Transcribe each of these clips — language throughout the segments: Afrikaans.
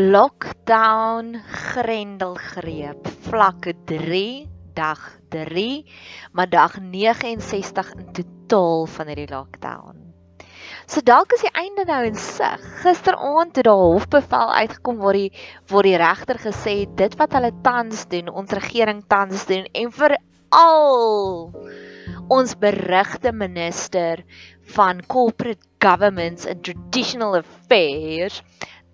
Lockdown grendelgreep vlak 3 dag 3 maar dag 69 in totaal van hierdie lockdown. So dalk is die einde nou in sig. Gisteraand het daar hofbevel uitgekom waar die waar die regter gesê het dit wat hulle tans doen, ons regering tans doen en veral ons berigte minister van corporate governments and traditional affairs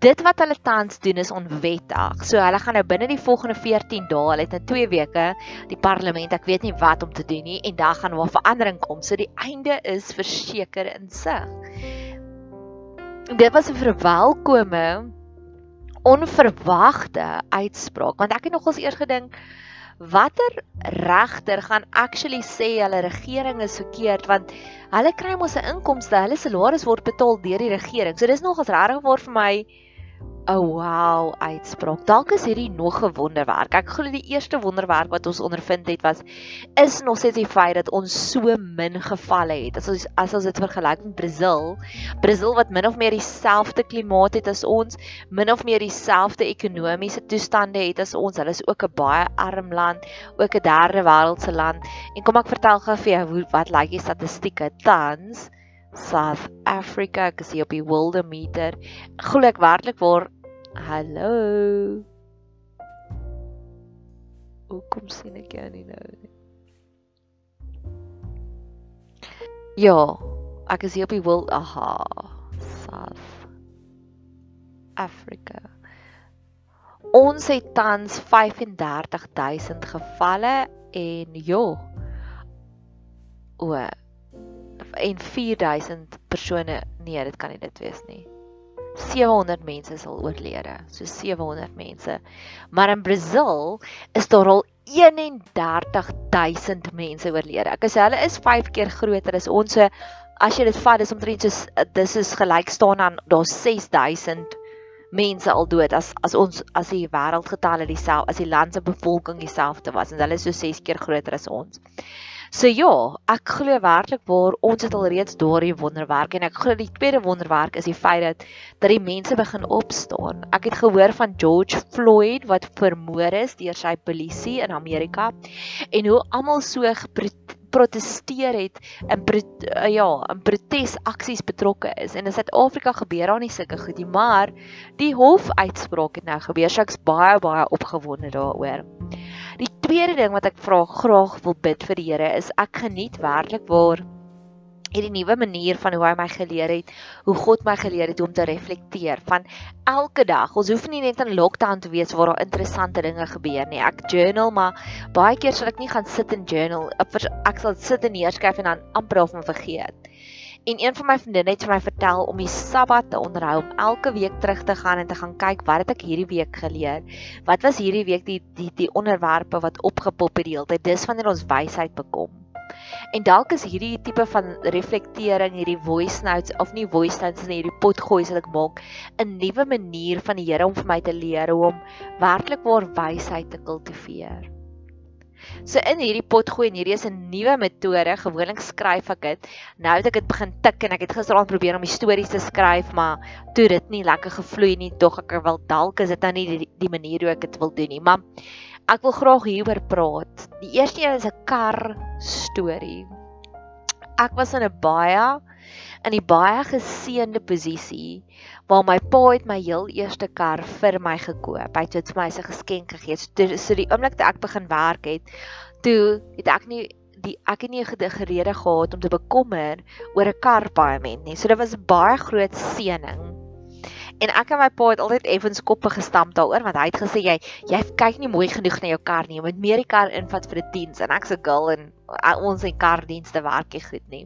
dit wat hulle tans doen is onwettig. So hulle gaan nou binne die volgende 14 dae, hulle het nou 2 weke die parlement, ek weet nie wat om te doen nie en dan gaan daar verandering kom. So die einde is verseker in sig. Dit was 'n verwelkome onverwagte uitspraak want ek het nogals eers gedink watter regter gaan actually sê hulle regering is verkeerd want hulle kry mos 'n inkomste, hulle salaris word betaal deur die regering. So dis nogals regtig waar vir my 'n oh, wow uitspraak. Dalk is hierdie nog 'n wonderwerk. Ek glo die eerste wonderwerk wat ons ondervind het was is nog steeds die feit dat ons so min gevalle het. As ons as ons dit vergelyk met Brasil, Brasil wat min of meer dieselfde klimaat het as ons, min of meer dieselfde ekonomiese toestande het as ons. Hulle is ook 'n baie arm land, ook 'n derde wêreldse land. En kom ek vertel gou vir jou hoe wat lyk die statistieke tans? South Africa, ek is hier op die wilde meter. Glo ek werklik waar Hallo. Hoe kom sien ek jou nie nou nie? Ja, ek is hier op die wil aha. South Africa. Ons het tans 35000 gevalle en ja. O en 4000 persone nee, dit kan nie dit wees nie. 700 mense sal oorlede, so 700 mense. Maar in Brasil is daar al 31000 mense oorlede. Ek sê hulle is 5 keer groter as ons. So as jy dit vat, is omtrent so dis is gelyk staan aan daar 6000 mense al dood as as ons as die wêreldgetalle dieselfde as die land se bevolking dieselfde was en hulle is so 6 keer groter as ons. So ja, ek glo werklik waar ons het al reeds daardie wonderwerk en ek glo die tweede wonderwerk is die feit dat dat die mense begin opstaan. Ek het gehoor van George Floyd wat vermoor is deur sy polisie in Amerika en hoe almal so geprotesteer het in uh, ja, in protesaksies betrokke is. En in Suid-Afrika gebeur daar nie sulke goed nie, maar die hofuitspraak het nou gebeur. So ek's baie baie opgewonde daaroor. Die tweede ding wat ek vra graag wil bid vir die Here is ek geniet werklik waar hierdie nuwe manier van hoe hy my geleer het, hoe God my geleer het om te reflekteer van elke dag. Ons hoef nie net in lockdown te wees waar daar interessante dinge gebeur nie. Ek journal, maar baie keer sal ek nie gaan sit en journal. Ek sal sit en neerskryf en dan amper my vergeet. En een van my vriendinne het vir my vertel om die Sabbat te onderhou om elke week terug te gaan en te gaan kyk wat het ek hierdie week geleer? Wat was hierdie week die die die onderwerpe wat opgepop het die hele tyd? Dis wanneer ons wysheid bekom. En dalk is hierdie tipe van reflektering, hierdie voice notes of nie voice notes nie, hierdie potgooi wat ek maak, 'n nuwe manier van die Here om vir my te leer hoe om werklik waar wysheid te kultiveer. So in hierdie pot gooi en hierdie is 'n nuwe metode. Gewoonlik skryf ek dit. Nou het ek dit begin tik en ek het gisteraand probeer om stories te skryf, maar toe dit nie lekker gevloei nie, tog ek wil dalk is dit nou nie die, die manier hoe ek dit wil doen nie, maar ek wil graag hieroor praat. Die eerste een is 'n kar storie. Ek was in 'n baie in 'n baie geseënde posisie waar my pa het my heel eerste kar vir my gekoop. Hy het dit vir my as 'n geskenk gegee. So, so die oomblik toe ek begin werk het, toe het ek nie die ek het nie 'n gerede gehad om te bekommer oor 'n kar paaiement nie. So dit was 'n baie groot seëning. En ek en my pa het altyd effens koppe gestamp daaroor want hy het gesê jy jy kyk nie mooi genoeg na jou kar nie. Jy moet meer die kar invat vir 'n die diens en ek's 'n girl en ons in kardienste werk nie goed nie.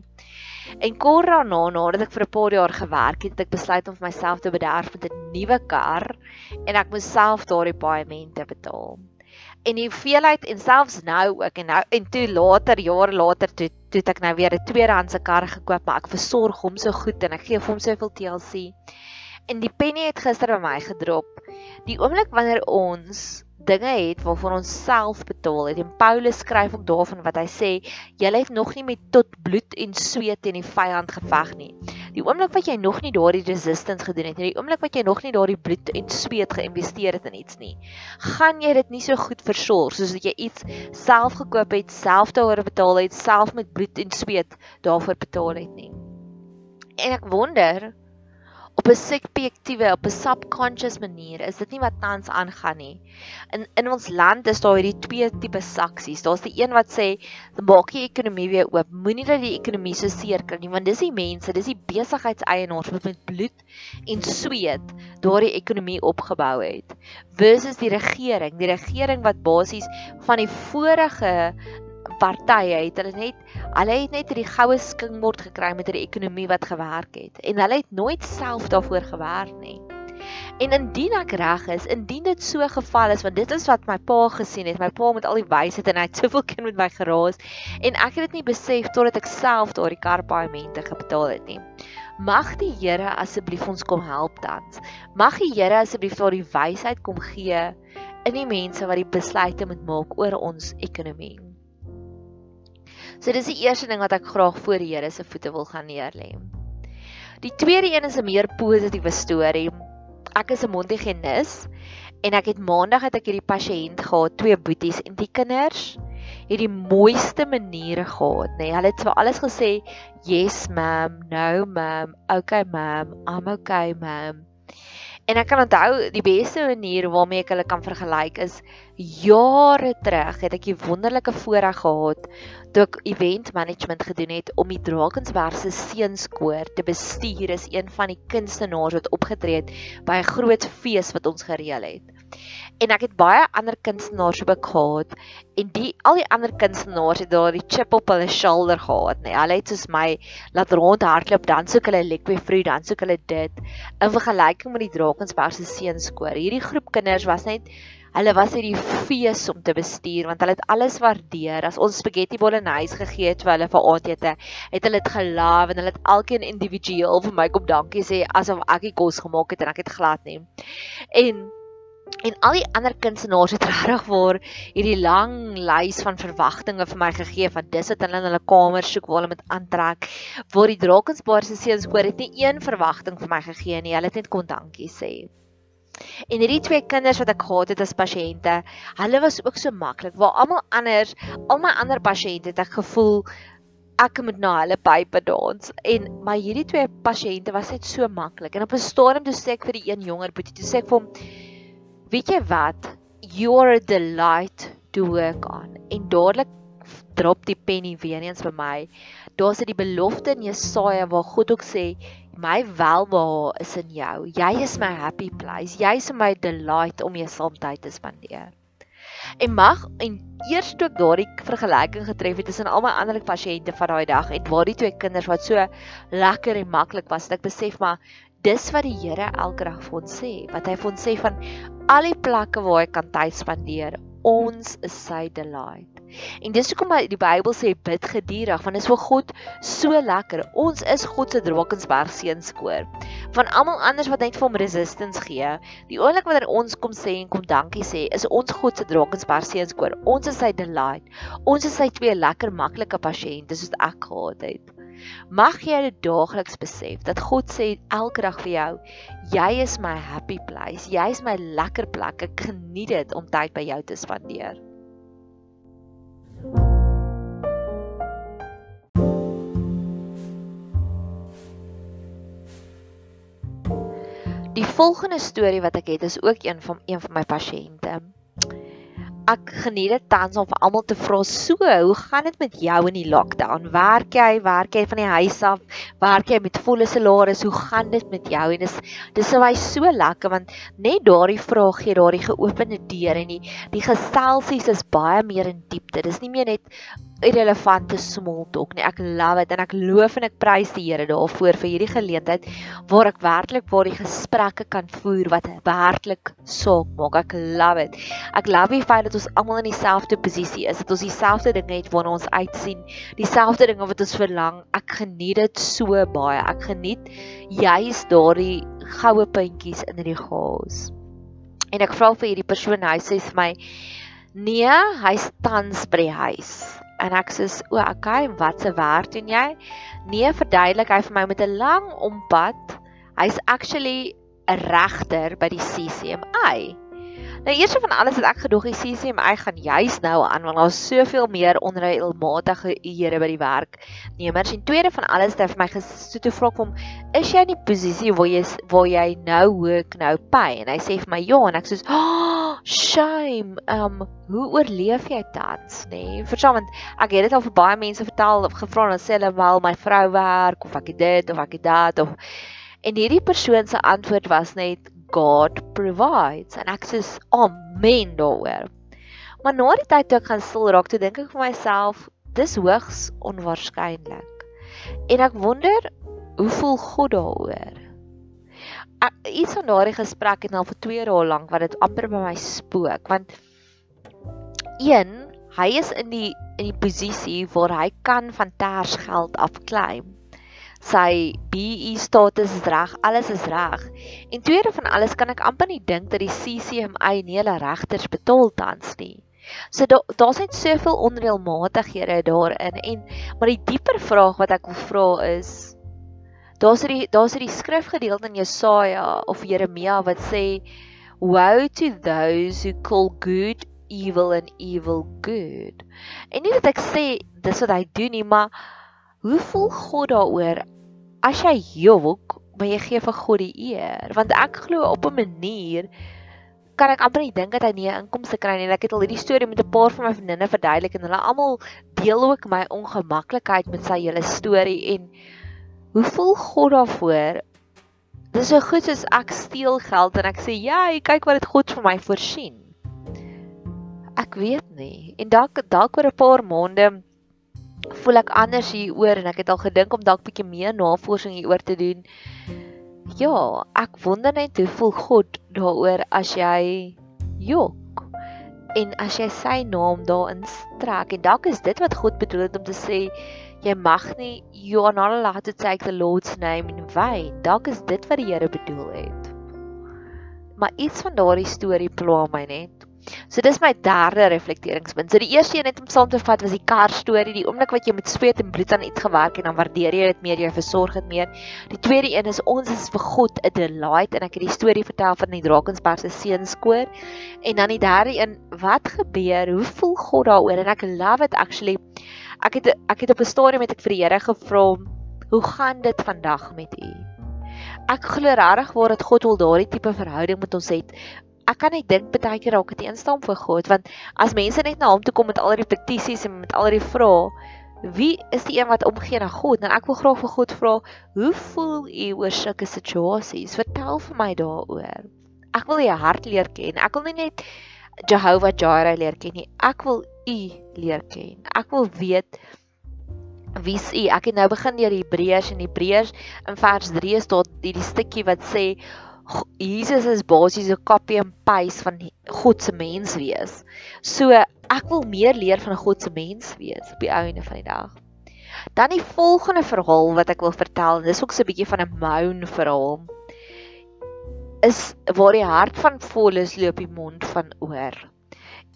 En kort daarna, nadat ek vir 'n paar jaar gewerk het, het ek besluit om vir myself te bederf met 'n nuwe kar en ek moes self daardie paaiemente betaal. En die hoeveelheid en selfs nou ook en nou en toe later jare later toe toe ek nou weer 'n tweedehandse kar gekoop, maar ek versorg hom so goed en ek gee hom soveel TLC. En die penny het gister by my gedrop. Die oomblik wanneer ons dinge het waarvan ons self betaal het. En Paulus skryf ook daarvan wat hy sê, julle het nog nie met tot bloed en sweet teen die vyand geveg nie. Die oomblik wat jy nog nie daardie resistance gedoen het nie, die oomblik wat jy nog nie daardie bloed en sweet geïnvesteer het in iets nie, gaan jy dit nie so goed versorg soos dat jy iets self gekoop het, self daaroor betaal het, self met bloed en sweet daarvoor betaal het nie. En ek wonder 'n subjektiewe, op 'n subconscious manier is dit nie wat tans aangaan nie. In in ons land is daar hierdie twee tipe saksies. Daar's die een wat sê, "Maak die ekonomie weer oop. Moenie dat die ekonomie so seer kry nie, want dis die mense, dis die besigheidseienaars wat met bloed en sweet daardie ekonomie opgebou het." Versus die regering, die regering wat basies van die vorige partye het hulle net hulle het net hierdie goue skinkbord gekry met hierdie ekonomie wat gewerk het en hulle het nooit self daarvoor gewerk nie. En indien ek reg is, indien dit so geval is want dit is wat my pa gesien het, my pa met al die wysheid en hy het soveel kind met my geraas en ek het dit nie besef totdat ek self daardie karpaaiemente gebetaal het nie. Mag die Here asseblief ons kom help tans. Mag die Here asseblief daardie wysheid kom gee in die mense wat die besluite moet maak oor ons ekonomie. So dis die eerste ding wat ek graag voor die Here se voete wil gaan neerlê. Die tweede een is 'n meer positiewe storie. Ek is 'n mondhygiënis en ek het maandag het ek hierdie pasiënt gehad, twee boeties en die kinders het die mooiste maniere gehad, nê. Nee, hulle het vir alles gesê, "Yes, ma'am, no, ma'am, okay, ma'am, I'm okay, ma'am." En ek kan onthou die beste manier waarmee ek hulle kan vergelyk is jare terug het ek 'n wonderlike voorreg gehad toe ek event management gedoen het om die Drakensberg se seunskoor te bestuur is een van die kunstenaars wat opgetree het by 'n groot fees wat ons gereël het en ek het baie ander kunstenaars ook gehad en die al die ander kunstenaars het daar die chip op hulle shoulder gehad nê. Nee, hulle het soos my laat rondhardloop dan soek hulle Liquid Fruit dan soek hulle dit in vergelyking met die Drakensberg se seunskoor. Hierdie groep kinders was net hulle was uit die fees om te bestuur want hulle het alles waardeer. As ons spaghetti bolognese gegee het vir hulle vir aandete, het hulle dit gelief en hulle het elkeen individueel vir my kom dankie sê asof ek die kos gemaak het en ek het glad nie. En En al die ander kunstenaars het regtig waar hierdie lang lys van verwagtinge vir my gegee van dis wat hulle in hulle kamer soek waar hulle moet aantrek. Waar die Drakensbaar se seuns hoor het nie een verwagting vir my gegee nie. Hulle het net kon dankie sê. En hierdie twee kinders wat ek gehad het as pasiënte, hulle was ook so maklik. Waar almal anders, al my ander pasiënte het ek gevoel ek moet na hulle pype dans en my hierdie twee pasiënte was net so maklik. En op 'n stadium toe sê ek vir die een jonger boetie, toe sê ek vir hom weet jy wat you are a delight to work on en dadelik drop die penny weer eens by my daar's dit die belofte in Jesaja waar God ook sê my welbehae is in jou. Jy is my happy place. Jy's my delight om jou saam tyd te spandeer. En mag en eers toe ek daardie vergelyking getref het tussen al my ander pasiënte van daai dag en waar die twee kinders wat so lekker en maklik was, het ek besef maar dis wat die Here elke dag vir ons sê, wat hy vir ons sê van al die plekke waar hy kan tyd spandeer, ons is sy delight. En dis hoekom die Bybel sê bid geduldig, want dit is vir God so lekker. Ons is God se Drakensberg seunskoor. Van almal anders wat net vir hom resistance gee, die oomblik wanneer ons kom sê en kom dankie sê, is ons God se Drakensberg seunskoor. Ons is sy delight. Ons is sy twee lekker maklike pasiënte soos ek gehad het. Mag jy dit daagliks besef dat God sê elke dag vir jou, jy is my happy place. Jy is my lekker plek. Ek geniet dit om tyd by jou te spandeer. Volgende storie wat ek het is ook een van een van my pasiënte ek geniet dit tans om vir almal te vra so, hoe gaan dit met jou in die lockdown? Werk jy, werk jy van die huis af? Werk jy met volle salaris? Hoe gaan dit met jou? En dis dis vir my so lekker want net daardie vraag gee daardie geopende deur en die die geselsies is baie meer in diepte. Dis nie meer net irrelevante small talk nie. Ek love dit en ek loof en ek prys die Here daarvoor vir hierdie geleentheid waar ek werklik waar die gesprekke kan voer wat werklik saak maak. Ek love dit. Ek love die feit dat ons almal in dieselfde posisie is, dat ons dieselfde dinge het waarna ons uitsien, dieselfde dinge wat ons verlang. Ek geniet dit so baie. Ek geniet juis daardie goue puntjies in hierdie chaos. En ek vra vir hierdie persoon hy sê vir my Nee, hy's tans by die huis En ek sê, "O, okay, wat se werk doen jy?" Nee, verduidelik hy vir my met 'n lang ompad. Hy's actually 'n regter by die CCMA. Nou eers van alles het ek gedoog die CCMA gaan juis nou aan want daar's soveel meer onreëlmatige ure by die werk. Nee, maar sien tweede van alles het hy vir my gesê toe vra kom, "Is jy in die posisie waar jy waar jy nou werk nou pay?" En hy sê vir my, "Ja." En ek sê, "Oh, shame. Um, hoe oorleef jy dit, nê?" Nee, Verstaan want ek het dit al vir baie mense vertel of gevra en sê hulle wel my vrou werk of ek het dit of ek het dat of En hierdie persoon se antwoord was net God provides en ek sê amen daaroor. Maar na die tyd toe ek gaan stil raak, toe dink ek vir myself, dis hoogs onwaarskynlik. En ek wonder hoe voel God daaroor? Ek iets van daardie gesprek het al vir 2 dae lank wat dit amper by my spook want een, hy is in die in die posisie waar hy kan van ters geld afklim sy BE status is reg, alles is reg. En tweede van alles kan ek amper nie dink dat die CCMA nie hulle regters betaal tans nie. So daar's da net soveel onreëlmatighede daarin en maar die dieper vraag wat ek wil vra is daar's die daar's die skrifgedeelte in Jesaja of Jeremia wat sê woe to those who call good evil and evil good. En nie dat ek sê dis wat hy doen nie, maar Hoe voel God daaroor as jy jok, maar jy gee vir God die eer? Want ek glo op 'n manier kan ek amper nie dink dat hy nie 'n inkomste kry nie. Ek het al hierdie storie met 'n paar van my vriendinne verduidelik en hulle almal deel ook my ongemaklikheid met sy hele storie en hoe voel God daarvoor? Dis so goed soos ek steel geld en ek sê, "Ja, kyk wat dit God vir my voorsien." Ek weet nie. En dalk dalk oor 'n paar maande voel ek anders hieroor en ek het al gedink om dalk bietjie meer navorsing hieroor te doen. Ja, ek wonder net hoe voel God daaroor as jy jok en as jy sy naam daarin strek en dalk is dit wat God bedoel het om te sê jy mag nie you are not allowed to take the Lord's name in vain. Dalk is dit wat die Here bedoel het. Maar iets van daardie storie pla my net. So dis my derde reflekteringspunt. So die eerste een net om saam te vat was die kar storie, die oomblik wat jy met sweet en bloed aan iets gewerk het en dan waardeer jy dit meer, jy versorg dit meer. Die tweede een is ons is vir God 'n delight en ek het die storie vertel van die Drakensberg se seunskoor. En dan die derde een, wat gebeur? Hoe voel God daaroor? En ek love it actually. Ek het ek het op 'n stadium met ek vir die Here gevra, hoe gaan dit vandag met u? Ek glo regtig waar dat God wil daardie tipe verhouding met ons het. Ek kan net dink baie keer raak dit eenstaan vir God want as mense net na hom toe kom met al die petisies en met al die vrae wie is die een wat omgee na God? En ek wil graag vir God vra hoe voel u oor sulke situasies vertel vir my daaroor. Ek wil u hart leer ken. Ek wil nie net Jehovah Jireh leer ken nie. Ek wil u leer ken ek wil weet wie is u ek het nou begin deur Hebreërs en Hebreërs in vers 3 staan hierdie stukkie wat sê Jesus is basies 'n copy and paste van God se mens wees. So ek wil meer leer van God se mens wees op die einde van die dag. Dan die volgende verhaal wat ek wil vertel, dis ook so 'n bietjie van 'n moan verhaal. Is waar die hart van vol is loop die mond van oor.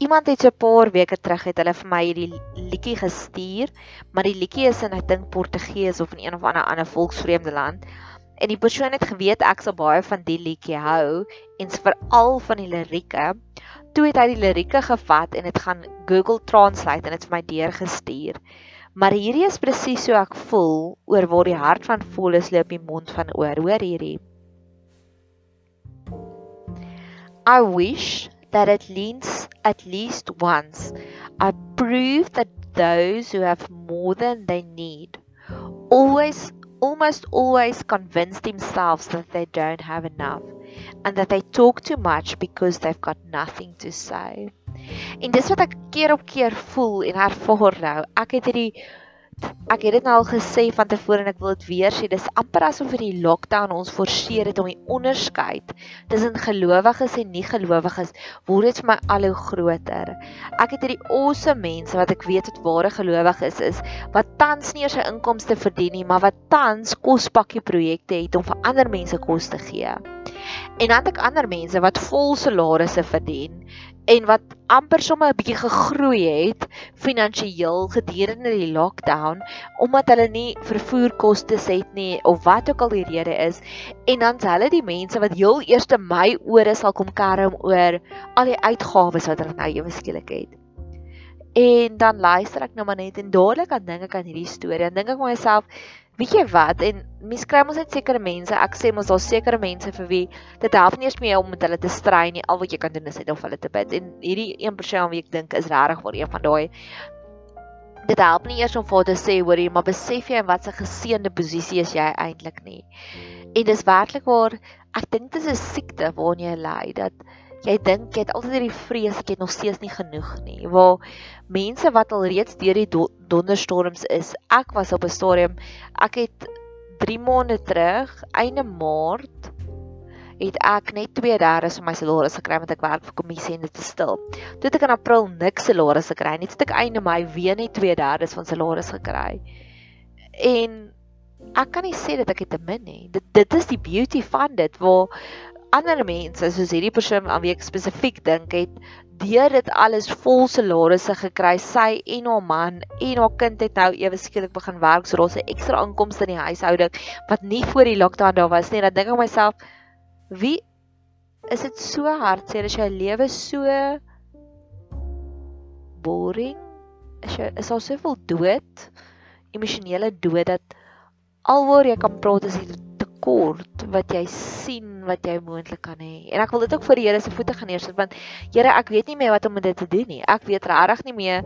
Iemand het so 'n paar weke terug het hulle vir my hierdie liedjie gestuur, maar die liedjie is in ek dink Portugees of in een of ander ander volksvreemde land en die persoon het geweet ek sal baie van die liedjie hou en veral van die lirieke. Toe het hy die lirieke gevat en dit gaan Google Translate en dit vir my deurgestuur. Maar hierdie is presies so ek voel oor waar die hart van vol is loop die mond van oor. Hoor hierdie. I wish that at least at least once I prove that those who have more than they need always almost always convince themselves that they don't have enough and that they talk too much because they've got nothing to say. En dis wat ek keer op keer voel en ervaar nou. Ek het hierdie ek het dit nou al gesê van tevore en ek wil dit weer sê. Dis amper asof vir die lockdown ons forceer het om die onderskeid tussen gelowiges en nie gelowiges word dit vir my al hoe groter. Ek het hierdie awesome mense wat ek weet wat ware gelowiges is, wat tans nie eens 'n inkomste verdien nie, maar wat tans kospakkie projekte het om vir ander mense kos te gee. En dan het ek ander mense wat vol salarisse verdien en wat amper sommer 'n bietjie gegroei het finansiëel gedurende die lockdown omdat hulle nie vervoerkoste het nie of wat ook al die rede is en dan's hulle die mense wat heel eers te my ore sal kom kerm oor al die uitgawes wat hulle nou ewe skielik het. En dan luister ek nou maar net en dadelik aan dink ek aan hierdie storie en dink ek myself weet jy wat en mens kry mos net sekere mense ek sê mos daar sekere mense vir wie dit help nie eens meer om met hulle te stry nie al wat jy kan doen is net om hulle te bid en hierdie een persoon wie ek dink is regtig vir een van daai dit help nie eers om vir te sê hoor jy maar besef jy in watter geseënde posisie is jy eintlik nie en dis werklik waar ek dink dit is 'n siekte waarna jy ly dat jy dink jy het altyd hierdie vrees ek het nog steeds nie genoeg nie. Waar mense wat al reeds deur die do donderstorms is. Ek was op 'n stadium ek het 3 maande terug, einde Maart het ek net 2/3 van my salaris gekry want ek werk vir kommissie en dit is stil. Toe het ek in April niks salaris gekry nie. Toe het ek einde Mei weer net 2/3 van salaris gekry. En ek kan nie sê dat ek het te min nie. Dit dit is die beauty van dit waar ander mense soos hierdie persoon aan wie ek spesifiek dink het deur dit alles vol salarisse gekry. Sy en haar man en haar kind het nou ewe skielik begin werk so daar's 'n ekstra inkomste in die huishouding wat nie voor die lockdown daar was nie. Dan dink ek myself wie is dit so hartseer as jou lewe so boring? Is jy is daar soveel dood? Emosionele dood dat alwaar jy kan praat is die tekort wat jy sien wat jy moontlik kan hê. En ek wil dit ook voor die Here se voete gaan neersit want Here, ek weet nie meer wat om dit te doen nie. Ek weet regtig nie meer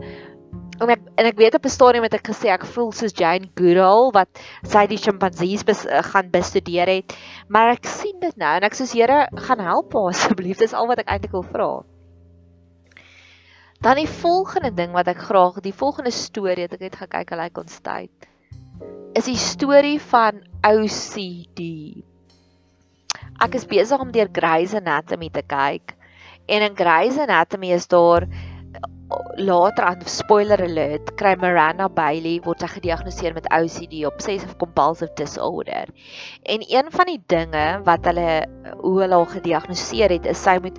en ek en ek weet op 'n stadium het ek gesê ek voel soos Jane Goodall wat sy die sjimpansees bes, uh, gaan bestudeer het. Maar ek sien dit nou en ek sê Here, gaan help asseblief. Dis al wat ek eintlik wil vra. Dan die volgende ding wat ek graag, die volgende storie wat ek het gekyk, hulle kon tyd. Is die storie van OCD ek is besig om deur Grey's Anatomy te kyk. En in Grey's Anatomy is daar later aan spoiler alert kry Miranda Bailey word sy gediagnoseer met OCD obsessive compulsive disorder. En een van die dinge wat hulle hoe hulle haar gediagnoseer het is sy moet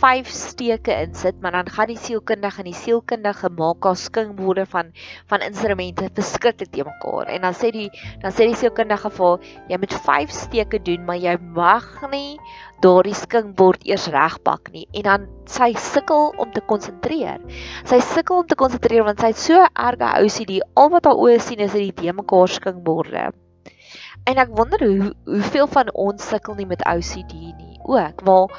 5 steke insit, maar dan gaan die sielkundige en die sielkundige maak haar skinkborde van van instrumente verskriklik te mekaar. En dan sê die dan sê die sielkundige vir jy moet 5 steke doen, maar jy mag nie daardie skinkbord eers regpak nie. En dan sy sukkel om te konsentreer. Sy sukkel om te konsentreer want sy het so erge OCD. Al wat haar oë sien is die te mekaar skinkborde. En ek wonder hoe hoeveel van ons sukkel nie met OCD nie. Ook waar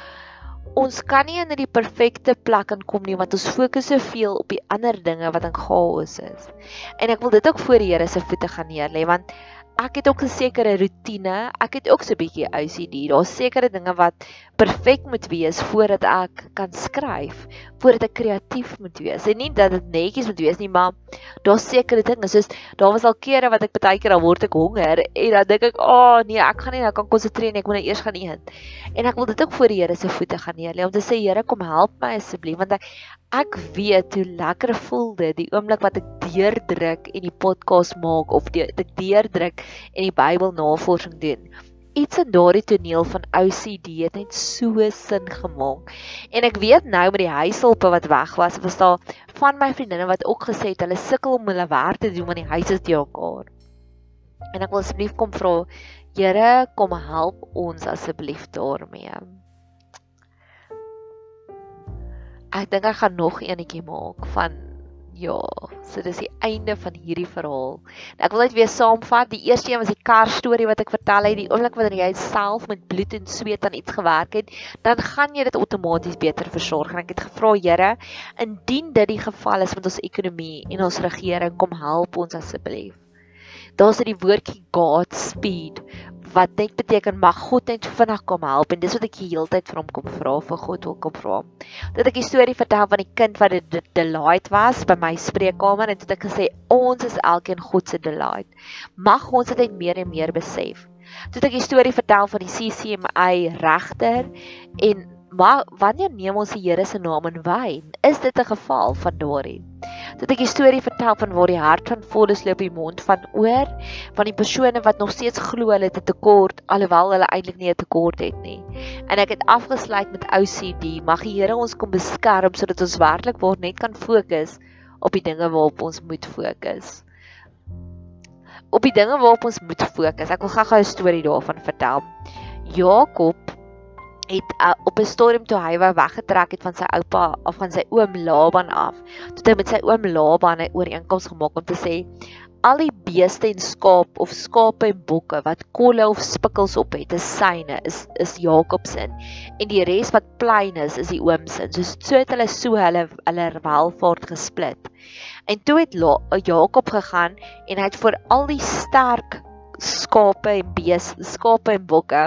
ons kan nie in die perfekte plek inkom nie want ons fokus soveel op die ander dinge wat in chaos is. En ek wil dit ook voor die Here se voete gaan neerlê want ek het ook 'n sekere rotine. Ek het ook so 'n bietjie OCD. Daar's sekere dinge wat perfek moet wees voordat ek kan skryf, voordat ek kreatief moet wees. En nie dat dit netjies moet wees nie, maar daar's sekere dinge soos daar was al kere wat ek baie keer dan word ek honger en dan dink ek, "Ag oh, nee, ek gaan nie nou kan konsentreer nie. Ek moet nou eers gaan eet." En ek wil dit ook voor die Here se voete gaan neerlê om te sê, "Here, kom help my asseblief want ek ek weet hoe lekker voel dit die oomblik wat ek deurdruk en die podcast maak of die, ek deurdruk en die Bybel navorsing doen. Iets in daardie toneel van OCD het net so sin gemaak. En ek weet nou met die huishulpe wat weg was, was daar van my vriendinne wat ook gesê het hulle sukkel om hulle werk te doen want die huis is te mekaar. En ek wil asseblief kom vra, Here, kom help ons asseblief daarmee. ek dink ek gaan nog eenetjie maak van ja, so dis die einde van hierdie verhaal. Ek wil net weer saamvat. Die eerste een was die kar storie wat ek vertel het, die oomblik wanneer jy self met bloed en sweet aan iets gewerk het, dan gaan jy dit outomaties beter versorg. En ek het gevra, Here, indien dit die geval is met ons ekonomie en ons regering, kom help ons asseblief. Daar's dit die woordjie God speed wat net beteken mag God net vinnig kom help en dis wat ek die hele tyd vir hom kom vra vir God wil kom vra. Dat ek die storie vertel van die kind wat de delight was by my spreekkamer en dit ek gesê ons is elkeen God se delight. Mag ons dit net meer en meer besef. Toe ek die storie vertel van die CCMA regter en maar wanneer neem ons die Here se naam in wyn? Is dit 'n geval van daarin? Toe ek 'n storie vertel van waar die hart van Voldus loop die mond van oor van die persone wat nog steeds glo hulle het 'n tekort alhoewel hulle eintlik nie 'n tekort het nie. En ek het afgesluit met OCD. Mag die Here ons kom beskerm sodat ons werklik waar net kan fokus op die dinge waarop ons moet fokus. Op die dinge waarop ons moet fokus. Ek wil gou-gou 'n storie daarvan vertel. Jakob het uh, op 'n storm toe hy wou weggetrek het van sy oupa of van sy oom Laban af. Toe hy met sy oom Laban 'n ooreenkoms gemaak om te sê al die beeste en skaap of skape en bokke wat kolle of spikkels op het, is syne, is is Jakob se. En die res wat plein is, is die oom se. So so het hulle so hulle hulle welvaart gesplit. En toe het Jakob gegaan en hy het vir al die sterk skape en beeste, skape en bokke,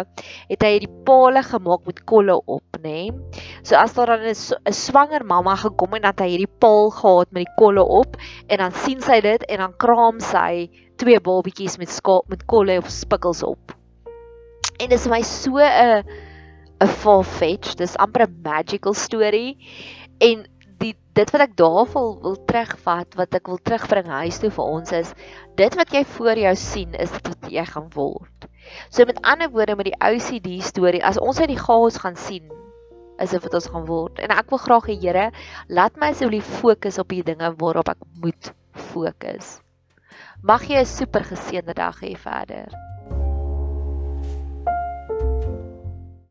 het hy hierdie palle gemaak met kolle op, nê? Nee? So as daar dan 'n swanger mamma gekom en dat hy hierdie paal gehad met die kolle op en dan sien sy dit en dan kraam sy twee babatjies met skaap met kolle of spikkels op. En dit is my so 'n 'n far fetch, dis amper 'n magical story en die dit wat ek daarvoor wil terugvat wat ek wil terugbring huis toe vir ons is dit wat jy voor jou sien is wat jy gaan word. So met ander woorde met die OCD storie as ons uit die chaos gaan sien is dit wat ons gaan word. En ek wil graag hê Here, laat my asseblief fokus op die dinge waarop ek moet fokus. Mag jy 'n super geseënde dag hê verder.